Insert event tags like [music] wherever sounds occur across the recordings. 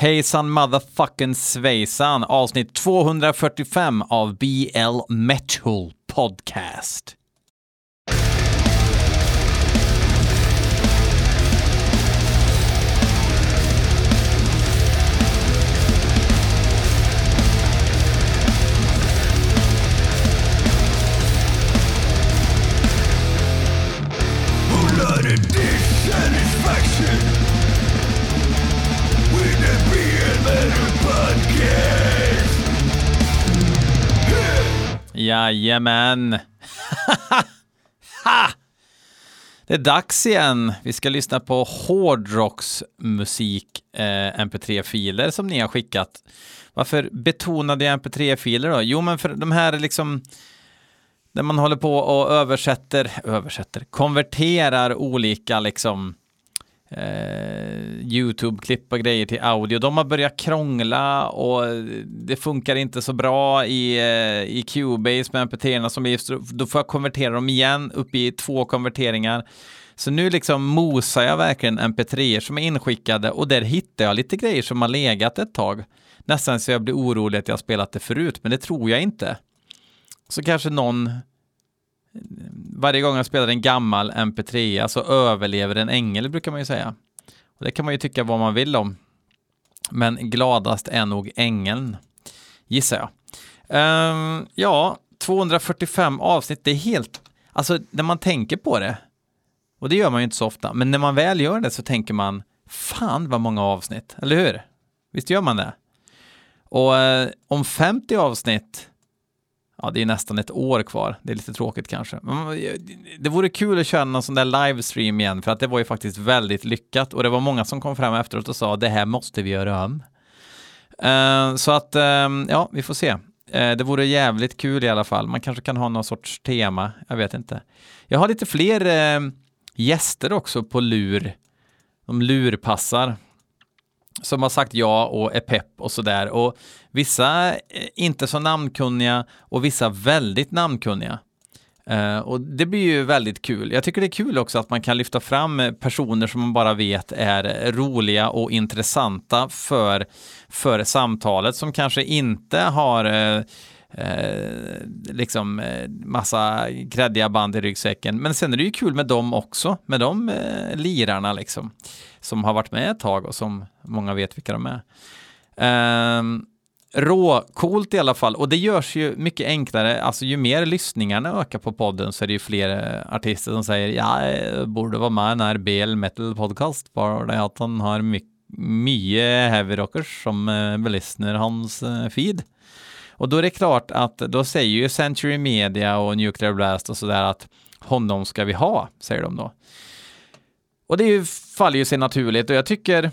Hejsan motherfucking svejsan, avsnitt 245 av BL Metal Podcast. Jajamän. [laughs] ha! Det är dags igen. Vi ska lyssna på hårdrocksmusik, eh, mp3-filer som ni har skickat. Varför betonade jag mp3-filer då? Jo, men för de här liksom där man håller på och översätter, översätter, konverterar olika liksom eh, YouTube-klipp och grejer till audio. De har börjat krångla och det funkar inte så bra i, eh, i Cubase med mp3 som är, då får jag konvertera dem igen upp i två konverteringar. Så nu liksom mosar jag verkligen mp3 som är inskickade och där hittar jag lite grejer som har legat ett tag. Nästan så jag blir orolig att jag har spelat det förut, men det tror jag inte. Så kanske någon varje gång jag spelar en gammal MP3 så alltså överlever en ängel brukar man ju säga. Och det kan man ju tycka vad man vill om. Men gladast är nog ängeln, gissar jag. Um, ja, 245 avsnitt, det är helt... Alltså, när man tänker på det, och det gör man ju inte så ofta, men när man väl gör det så tänker man, fan vad många avsnitt, eller hur? Visst gör man det? Och eh, om 50 avsnitt ja, det är nästan ett år kvar. Det är lite tråkigt kanske. Men det vore kul att köra någon sån där livestream igen, för att det var ju faktiskt väldigt lyckat och det var många som kom fram efteråt och sa det här måste vi göra om. Uh, så att, uh, ja, vi får se. Uh, det vore jävligt kul i alla fall. Man kanske kan ha någon sorts tema, jag vet inte. Jag har lite fler ehm, gäster också på lur. De lurpassar som har sagt ja och är pepp och sådär. Och vissa inte så namnkunniga och vissa väldigt namnkunniga. Uh, och det blir ju väldigt kul. Jag tycker det är kul också att man kan lyfta fram personer som man bara vet är roliga och intressanta för, för samtalet som kanske inte har uh, Eh, liksom eh, massa kreddiga band i ryggsäcken. Men sen är det ju kul med dem också, med de eh, lirarna liksom, som har varit med ett tag och som många vet vilka de är. Eh, råcoolt i alla fall, och det görs ju mycket enklare, alltså ju mer lyssningarna ökar på podden så är det ju fler eh, artister som säger ja, jag borde vara med i den här BL Metal Podcast, bara det att han har mycket mye heavy rockers som eh, lyssnar hans eh, feed. Och då är det klart att då säger ju Century Media och Nuclear Blast och sådär att honom ska vi ha, säger de då. Och det ju, faller ju sig naturligt och jag tycker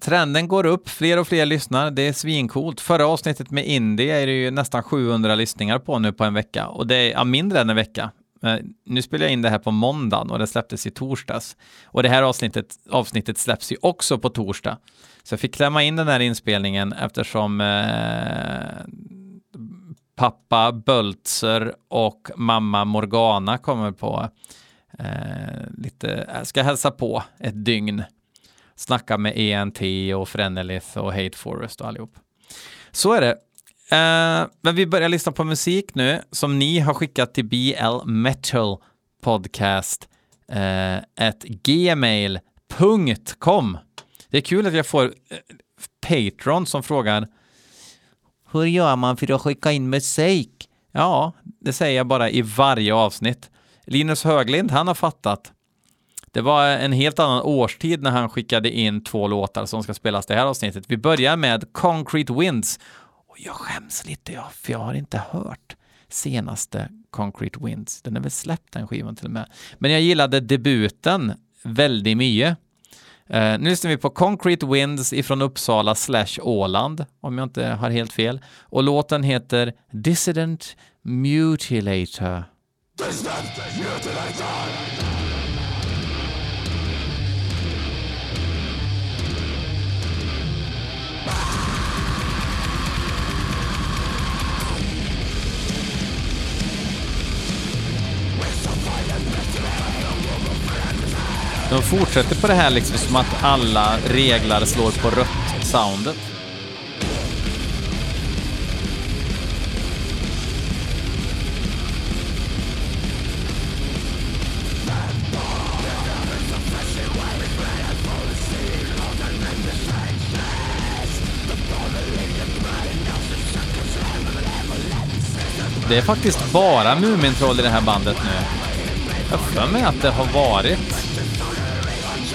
trenden går upp, fler och fler lyssnar, det är svincoolt. Förra avsnittet med Indie är det ju nästan 700 lyssningar på nu på en vecka och det är ja, mindre än en vecka. Eh, nu spelar jag in det här på måndagen och det släpptes i torsdags. Och det här avsnittet, avsnittet släpps ju också på torsdag. Så jag fick klämma in den här inspelningen eftersom eh, pappa Böltzer och mamma Morgana kommer på eh, lite, eh, ska hälsa på ett dygn. Snacka med ENT och Frenelith och Hate Forest och allihop. Så är det. Eh, men vi börjar lyssna på musik nu som ni har skickat till BL Metal Podcast eh, gmail.com. Det är kul att jag får eh, Patreon Patron som frågar hur gör man för att skicka in musik? Ja, det säger jag bara i varje avsnitt. Linus Höglind, han har fattat. Det var en helt annan årstid när han skickade in två låtar som ska spelas det här avsnittet. Vi börjar med Concrete Winds. Och jag skäms lite, för jag har inte hört senaste Concrete Winds. Den är väl släppt den skivan till och med. Men jag gillade debuten väldigt mycket. Uh, nu lyssnar vi på Concrete Winds ifrån Uppsala slash Åland, om jag inte har helt fel. Och låten heter Dissident Mutilator. Dissident Mutilator! De fortsätter på det här liksom som att alla reglar slår på rött soundet. Det är faktiskt bara Mumintroll i det här bandet nu. Jag har för mig att det har varit...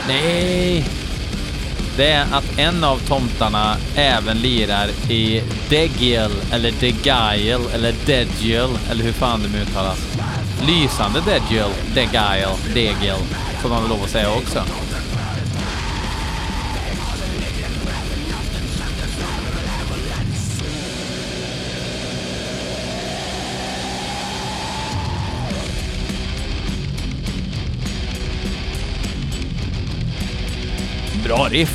Nej! Det är att en av tomtarna även lirar i Degiel, eller Degiel, eller Degiel, eller hur fan de uttalas. Lysande Degiel, Degiel, Degiel, får man väl lov att säga också. Bra riff.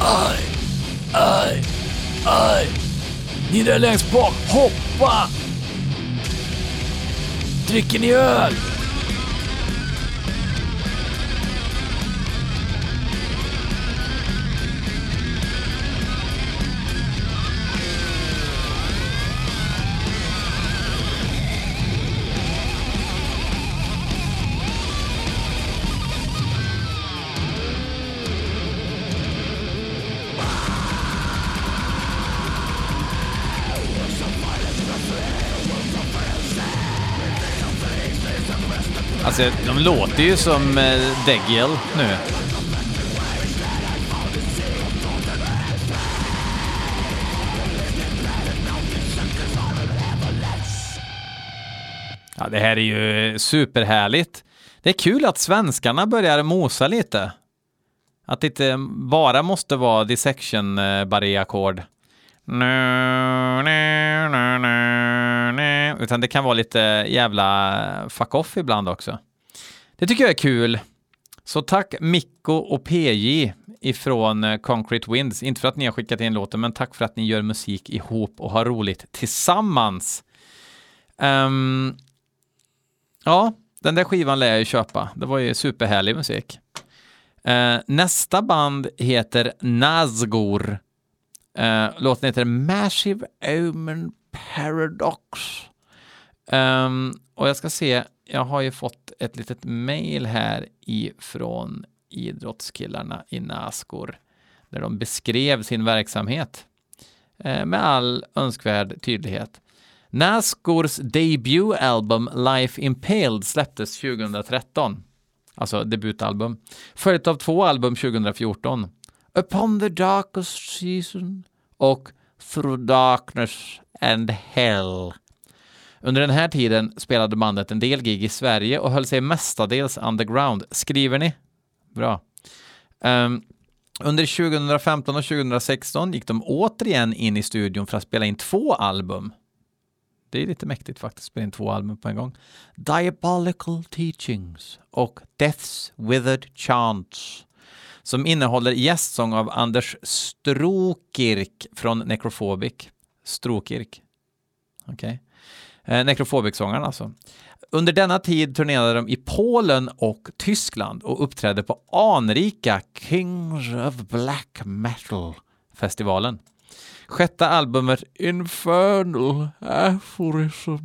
Aj, aj, aj. Ni där längst bak, hoppa! Dricker ni öl? Alltså, de låter ju som eh, Degiel nu. Ja, det här är ju superhärligt. Det är kul att svenskarna börjar mosa lite. Att det inte bara måste vara dissection eh, barré ackord utan det kan vara lite jävla fuck off ibland också. Det tycker jag är kul. Så tack Mikko och PJ ifrån eh, Concrete Winds. Inte för att ni har skickat in låten, men tack för att ni gör musik ihop och har roligt tillsammans. Um, ja, den där skivan lär jag ju köpa. Det var ju superhärlig musik. Uh, nästa band heter Nazgor. Uh, låten heter Massive Omen Paradox. Um, och jag ska se, jag har ju fått ett litet mail här ifrån idrottskillarna i Naskor där de beskrev sin verksamhet uh, med all önskvärd tydlighet. Naskors debutalbum Life Impaled släpptes 2013, alltså debutalbum, följt av två album 2014. Upon the darkest season och Through darkness and hell. Under den här tiden spelade bandet en del gig i Sverige och höll sig mestadels underground. Skriver ni? Bra. Um, under 2015 och 2016 gick de återigen in i studion för att spela in två album. Det är lite mäktigt faktiskt, spela in två album på en gång. Diabolical Teachings och Death's Withered Chants som innehåller gästsång av Anders Strokirk från Necrophobic. Strokirk. Okej. Okay. Eh, Necrophobic-sångaren alltså. Under denna tid turnerade de i Polen och Tyskland och uppträdde på anrika Kings of Black Metal-festivalen. Sjätte albumet Infernal Aphorism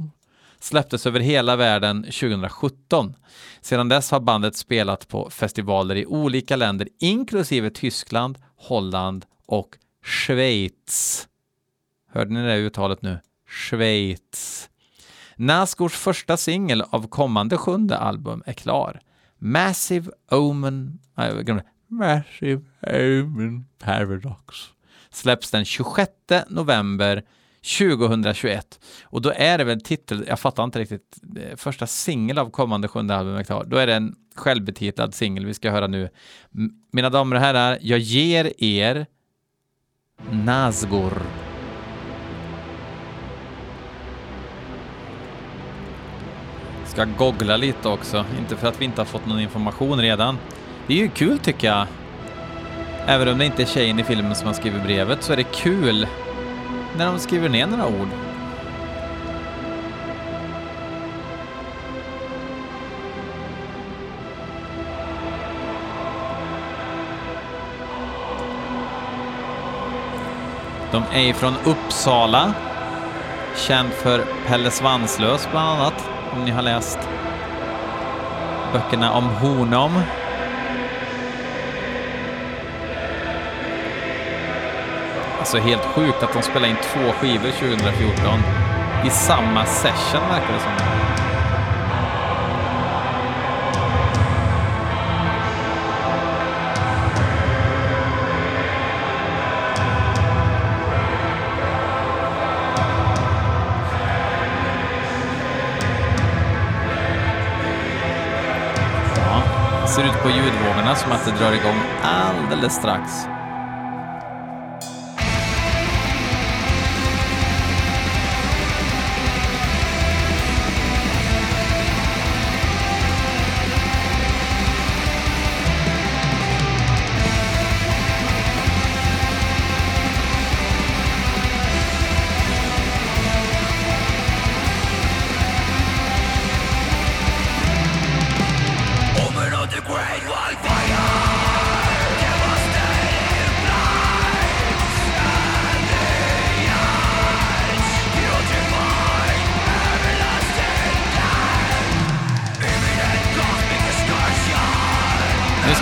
släpptes över hela världen 2017. Sedan dess har bandet spelat på festivaler i olika länder, inklusive Tyskland, Holland och Schweiz. Hörde ni det uttalet nu? Schweiz. Naskors första singel av kommande sjunde album är klar. Massive Omen... Massive Omen Paradox släpps den 26 november 2021. Och då är det väl titel, jag fattar inte riktigt, eh, första singel av kommande sjunde albumet klar. Då är det en självbetitlad singel vi ska höra nu. Mina damer och herrar, jag ger er Nazgor. Ska googla lite också, inte för att vi inte har fått någon information redan. Det är ju kul tycker jag. Även om det inte är tjejen i filmen som har skrivit brevet så är det kul när de skriver ner några ord. De är från Uppsala, känd för Pelle Svanslös bland annat, om ni har läst böckerna om honom. Alltså helt sjukt att de spelade in två skivor 2014 i samma session verkar det som. Ja, det ser ut på ljudvågorna som att det drar igång alldeles strax.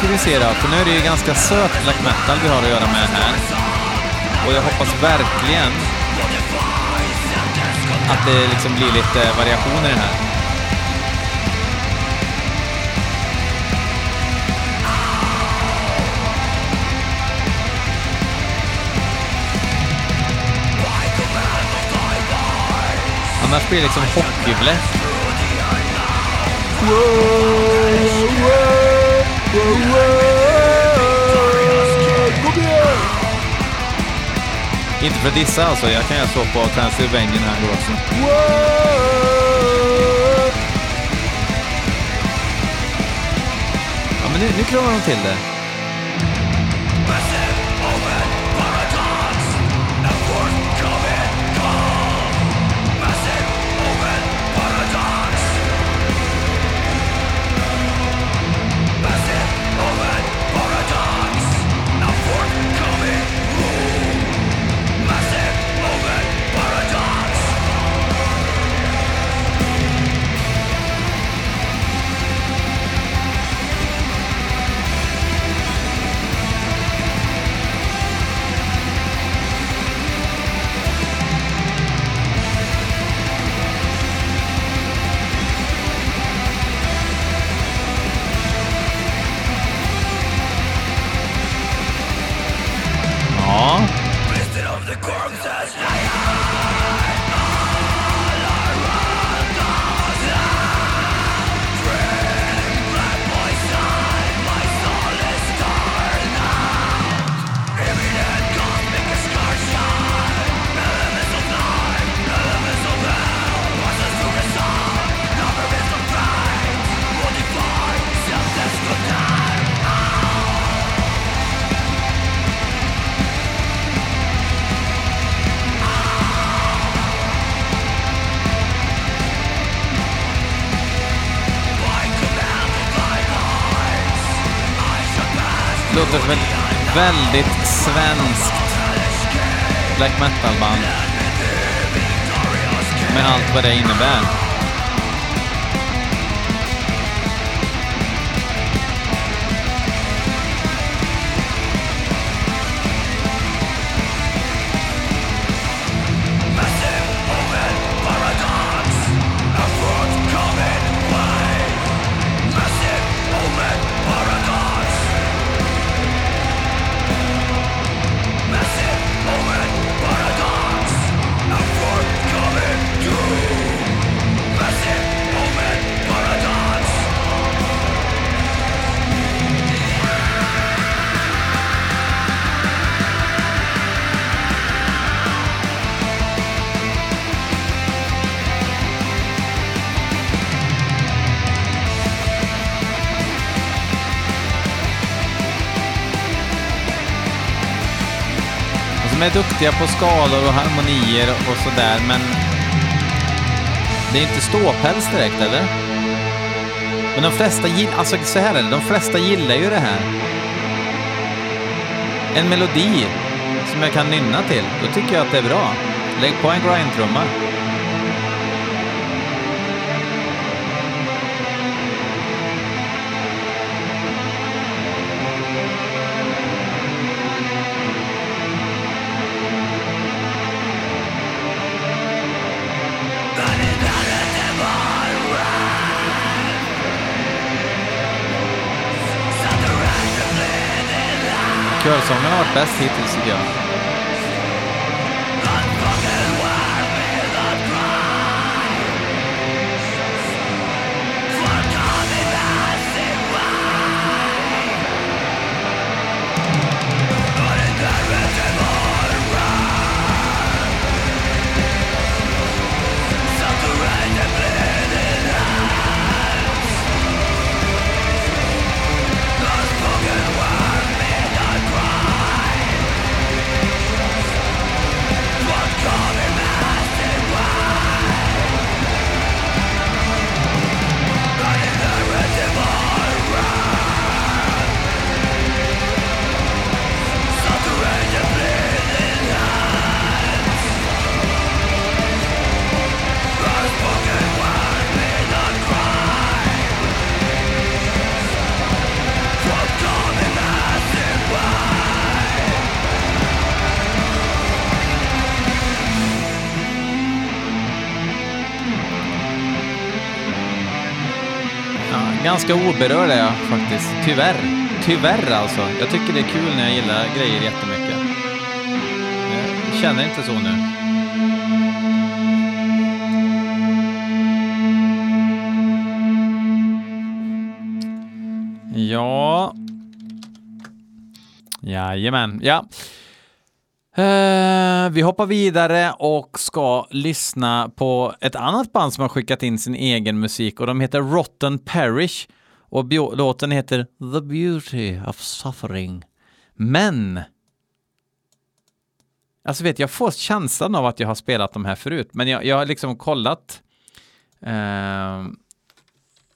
Ska vi se då, för nu är det ju ganska söt black metal vi har att göra med här. Och jag hoppas verkligen att det liksom blir lite variation i det här. Annars blir det liksom hockeybläck. Inte för att dissa alltså, jag kan göra så på Transylvanian här då också. Ja, men nu, nu krånglar de till det. Väldigt svenskt black metal-band. Med allt vad det innebär. Duktiga på skalor och harmonier och sådär, men det är inte ståpäls direkt, eller? Men de flesta gillar, alltså så här är det, de flesta gillar ju det här. En melodi som jag kan nynna till, då tycker jag att det är bra. Lägg på en grindtrumma. Körsången har varit bäst hittills tycker jag. Ganska oberörd är jag faktiskt. Tyvärr. Tyvärr alltså. Jag tycker det är kul när jag gillar grejer jättemycket. Jag känner inte så nu. Ja... Jajamän, ja. Uh, vi hoppar vidare och ska lyssna på ett annat band som har skickat in sin egen musik och de heter Rotten Parish och låten heter The Beauty of Suffering. Men Alltså vet jag får känslan av att jag har spelat de här förut, men jag, jag har liksom kollat. Uh,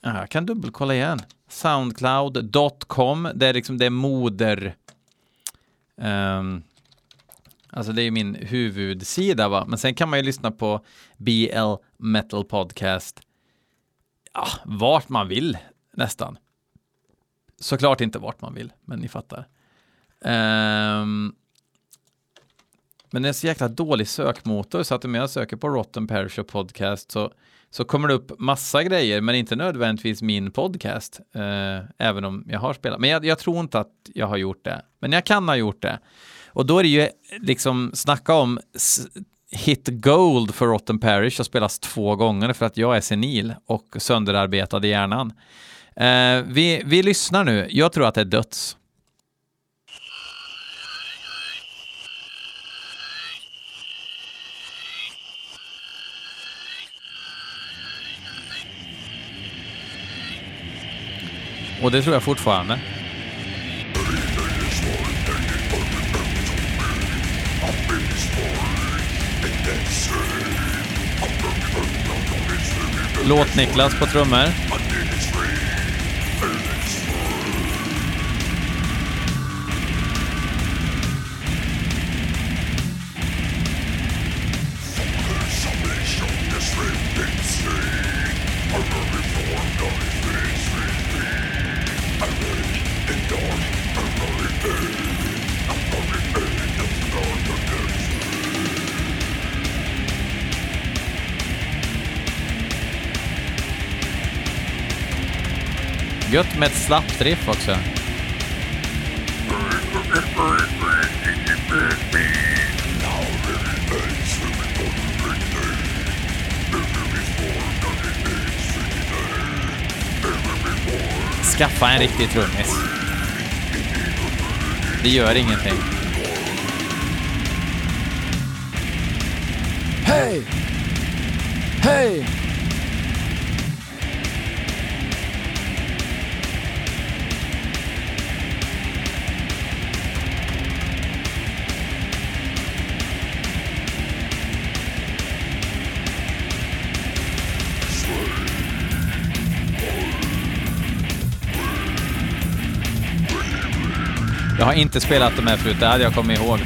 jag kan dubbelkolla igen. Soundcloud.com, det är liksom det är moder. ehm, Alltså det är min huvudsida va, men sen kan man ju lyssna på BL Metal Podcast. Ja, vart man vill nästan. Såklart inte vart man vill, men ni fattar. Um, men det är så jäkla dålig sökmotor så att om jag söker på Rotten Parish och Podcast så, så kommer det upp massa grejer, men inte nödvändigtvis min podcast. Eh, även om jag har spelat. Men jag, jag tror inte att jag har gjort det. Men jag kan ha gjort det. Och då är det ju liksom, snacka om hit gold för Rotten Parish och spelas två gånger för att jag är senil och sönderarbetad i hjärnan. Eh, vi, vi lyssnar nu. Jag tror att det är döds. Och det tror jag fortfarande. Låt Niklas på trummor. Gött med ett slappt riff också. Skaffa en riktig trummis. Det gör ingenting. Inte spelat de här förut, det hade jag kommit ihåg.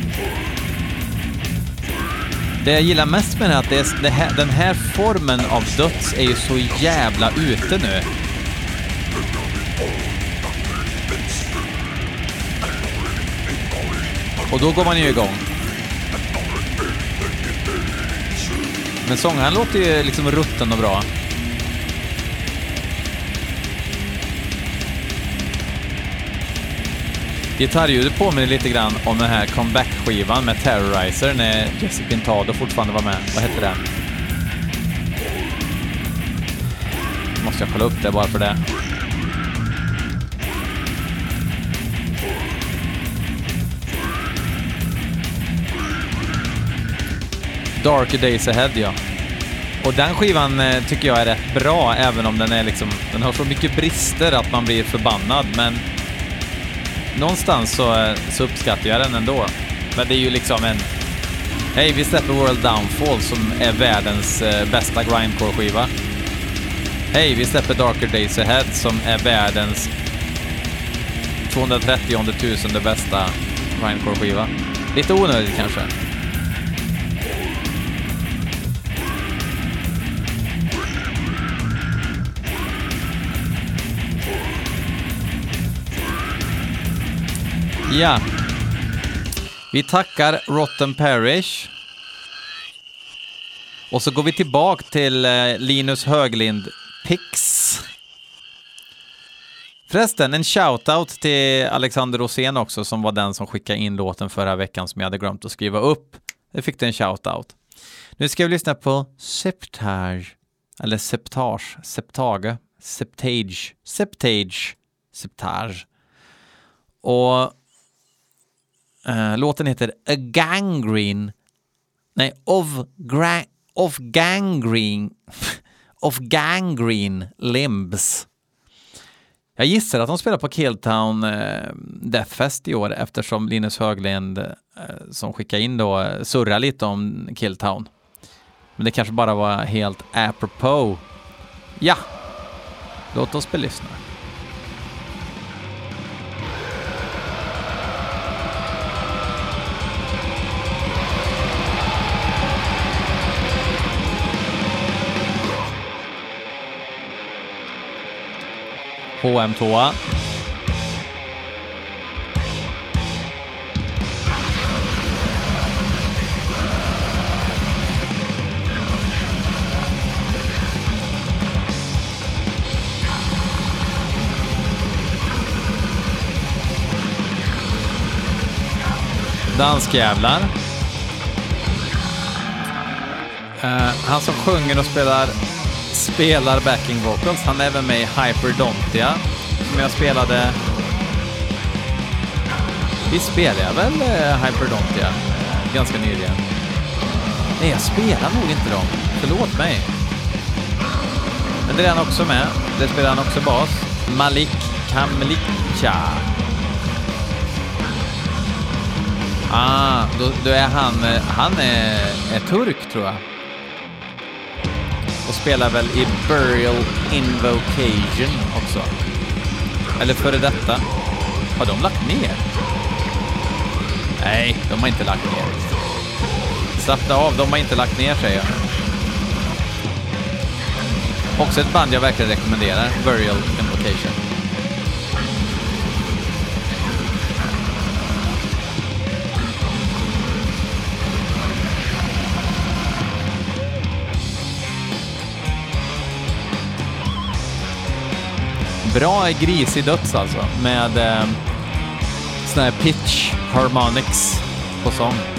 Det jag gillar mest med det är att det är, det här, den här formen av döds är ju så jävla ute nu. Och då går man ju igång. Men sångaren låter ju liksom rutten och bra. Gitarrljudet påminner lite grann om den här comeback-skivan med Terrorizer när Jesse Pintado fortfarande var med. Vad hette den? Måste jag kolla upp det bara för det. Darker Days Ahead, ja. Och den skivan eh, tycker jag är rätt bra, även om den är liksom... Den har så mycket brister att man blir förbannad, men någonstans så, eh, så uppskattar jag den ändå. Men det är ju liksom en... Hej, vi släpper World Downfall som är världens eh, bästa grindcore-skiva. Hej, vi släpper Darker Days Ahead som är världens 230 000 bästa grindcore-skiva. Lite onödigt kanske. Ja. Vi tackar Rotten Parish. Och så går vi tillbaka till eh, Linus Höglind Pix. Förresten, en shoutout till Alexander Rosén också, som var den som skickade in låten förra veckan som jag hade glömt att skriva upp. Det fick du en shoutout. Nu ska vi lyssna på Septage, eller Septage, Septage, Septage, Septage, Septage. Och Uh, låten heter A Gangrene. Nej, Of, gra, of Gangrene. [laughs] of Gangrene Limbs. Jag gissar att de spelar på Killtown eh, Deathfest i år eftersom Linus Höglind eh, som skickade in då surrar lite om Killtown. Men det kanske bara var helt apropå. Ja, låt oss belyssna. HM2. Danskjävlar. Uh, eh, han som sjunger och spelar spelar backing vocals. Han är även med i Hyperdontia, som jag spelade... Vi spelade jag väl eh, Hyperdontia eh, ganska nyligen? Nej, jag spelar nog inte dem. Förlåt mig. Men det är han också med. Det spelar han också bas. Malik Kamlikcha. Ah, då, då är han... Eh, han är, är turk, tror jag spelar väl i Burial Invocation också. Eller före detta. Har de lagt ner? Nej, de har inte lagt ner. Slappna av, de har inte lagt ner säger jag. Också ett band jag verkligen rekommenderar, Burial Invocation. Bra grisig döds alltså, med eh, sån här pitch harmonics på sång.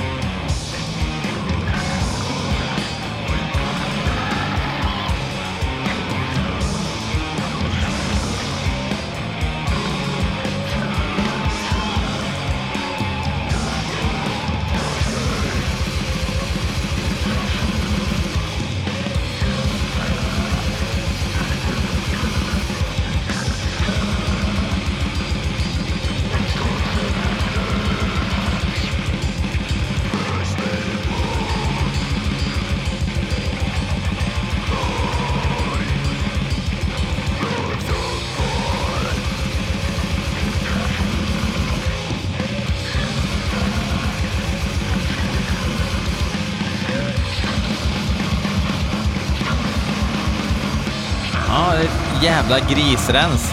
Jävla grisrens.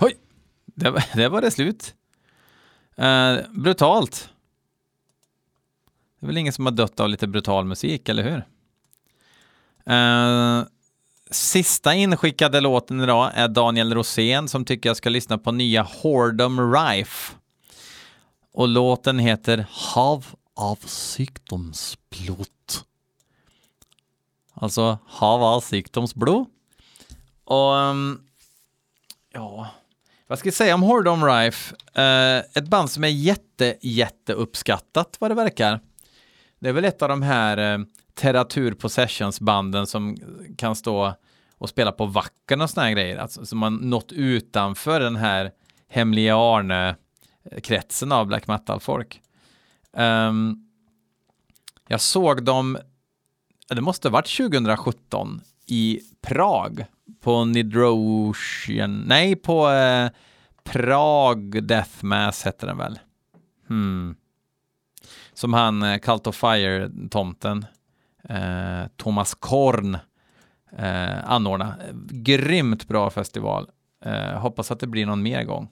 Oj! Det, var- det var det slut. Eh, brutalt. Det är väl ingen som har dött av lite brutal musik, eller hur? Eh, sista inskickade låten idag är Daniel Rosén som tycker jag ska lyssna på nya Hordom Rife. Och låten heter Hav av sjukdomsblod. Alltså Hav av sjukdomsblod. Och um, ja, vad ska jag säga om Hordom Rife? Eh, ett band som är jätte, jätte uppskattat vad det verkar. Det är väl ett av de här eh, uh, Terratur Possessions banden som kan stå och spela på vacken och såna här grejer. Alltså, som har nått utanför den här hemliga kretsen av black metal-folk. Um, jag såg dem, det måste ha varit 2017 i Prag på Nidrosian, nej på eh, Prag Death Mass hette den väl. Hmm. Som han eh, Cult of Fire-tomten, eh, Thomas Korn, eh, anordna. Grymt bra festival. Eh, hoppas att det blir någon mer gång.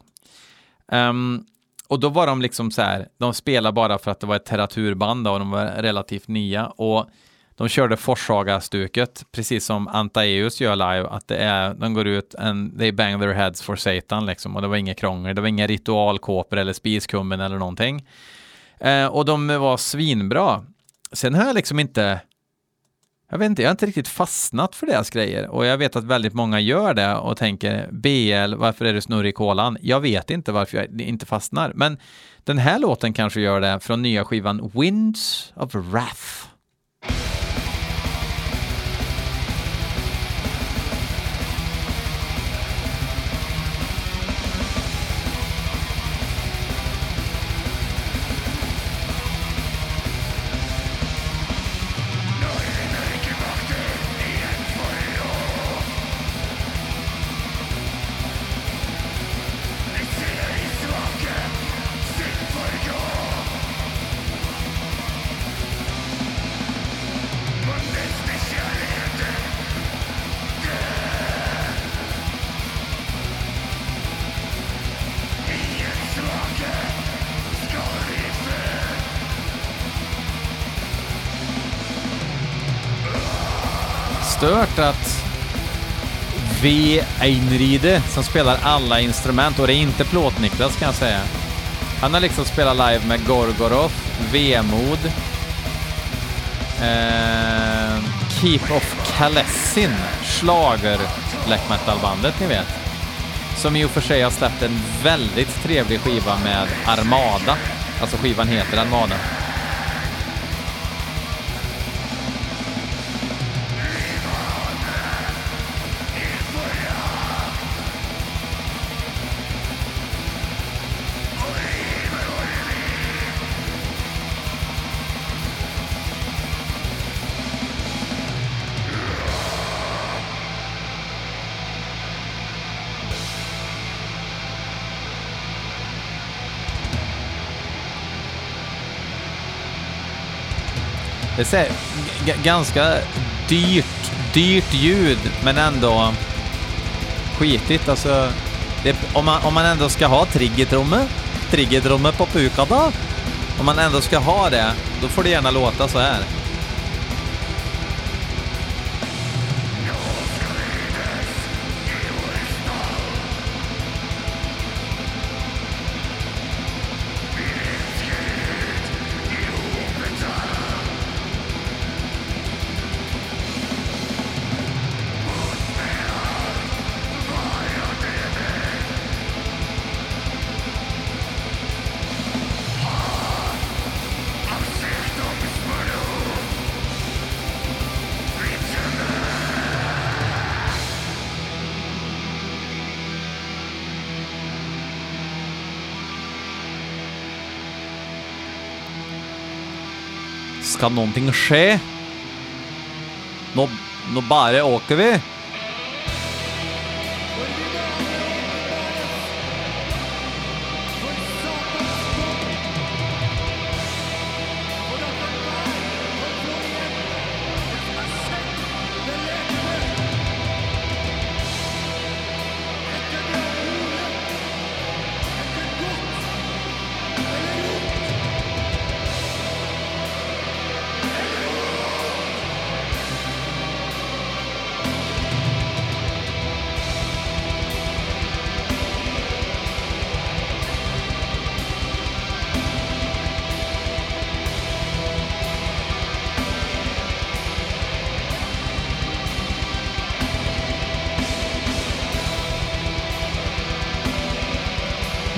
Um, och då var de liksom så här, de spelade bara för att det var ett terraturband och de var relativt nya och de körde Forshaga-stuket, precis som Antaeus gör live, att det är, de går ut and they bang their heads for Satan liksom, och det var inget krångel, det var inga ritualkåpor eller spiskummen eller någonting. Eh, och de var svinbra. Sen har jag liksom inte, jag vet inte, jag har inte riktigt fastnat för deras grejer och jag vet att väldigt många gör det och tänker BL, varför är du snurrig i kolan? Jag vet inte varför jag inte fastnar, men den här låten kanske gör det från nya skivan Winds of Wrath. Stört att V. Einride som spelar alla instrument och det är inte Plåt-Niklas kan jag säga. Han har liksom spelat live med Gorgoroth, Vemod, eh, Keep of Kalessin, schlager black metal-bandet ni vet. Som i och för sig har släppt en väldigt trevlig skiva med Armada. Alltså skivan heter Armada. Det är så här, ganska dyrt, dyrt ljud, men ändå skitigt. Alltså, det, om, man, om man ändå ska ha triggertrommor, triggertrommor på Pukada, om man ändå ska ha det, då får det gärna låta så här. Kan någonting ske? Nu, nu bara åker vi.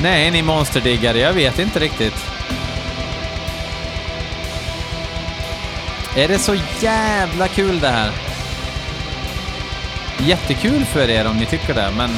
Nej, ni monsterdiggare, jag vet inte riktigt. Är det så jävla kul det här? Jättekul för er om ni tycker det, men...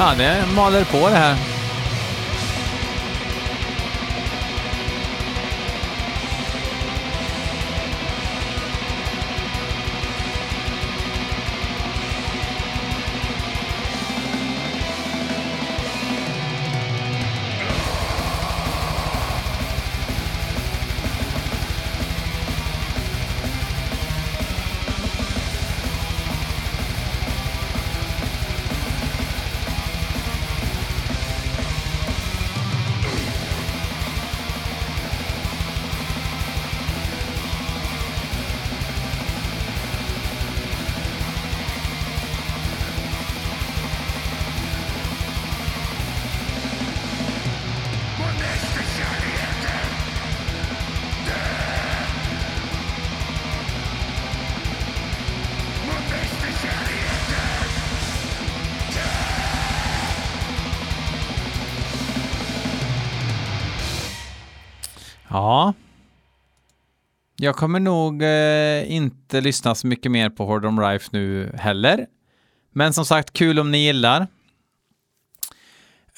Ja, det maler på det här. Ja. Jag kommer nog eh, inte lyssna så mycket mer på Hordom Rife nu heller. Men som sagt, kul om ni gillar.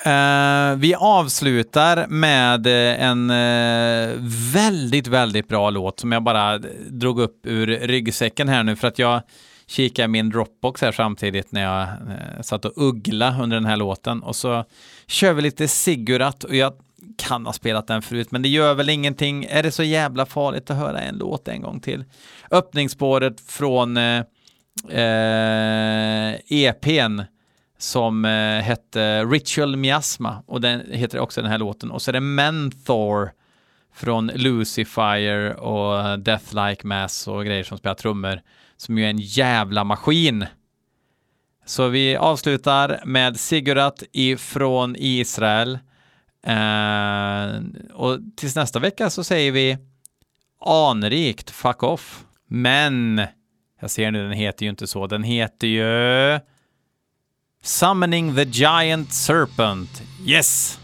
Eh, vi avslutar med eh, en eh, väldigt, väldigt bra låt som jag bara drog upp ur ryggsäcken här nu för att jag kikade i min Dropbox här samtidigt när jag eh, satt och uggla under den här låten och så kör vi lite Sigurat och jag kan ha spelat den förut, men det gör väl ingenting. Är det så jävla farligt att höra en låt en gång till? Öppningsspåret från eh, eh, EPn som eh, hette Ritual Miasma och den heter också den här låten. Och så är det Menthor från Lucifer och Death Like Mass och grejer som spelar trummor som ju är en jävla maskin. Så vi avslutar med Sigurat ifrån Israel. Eh, och tills nästa vecka så säger vi anrikt fuck off. Men jag ser nu, den heter ju inte så. Den heter ju Summoning the Giant Serpent. Yes!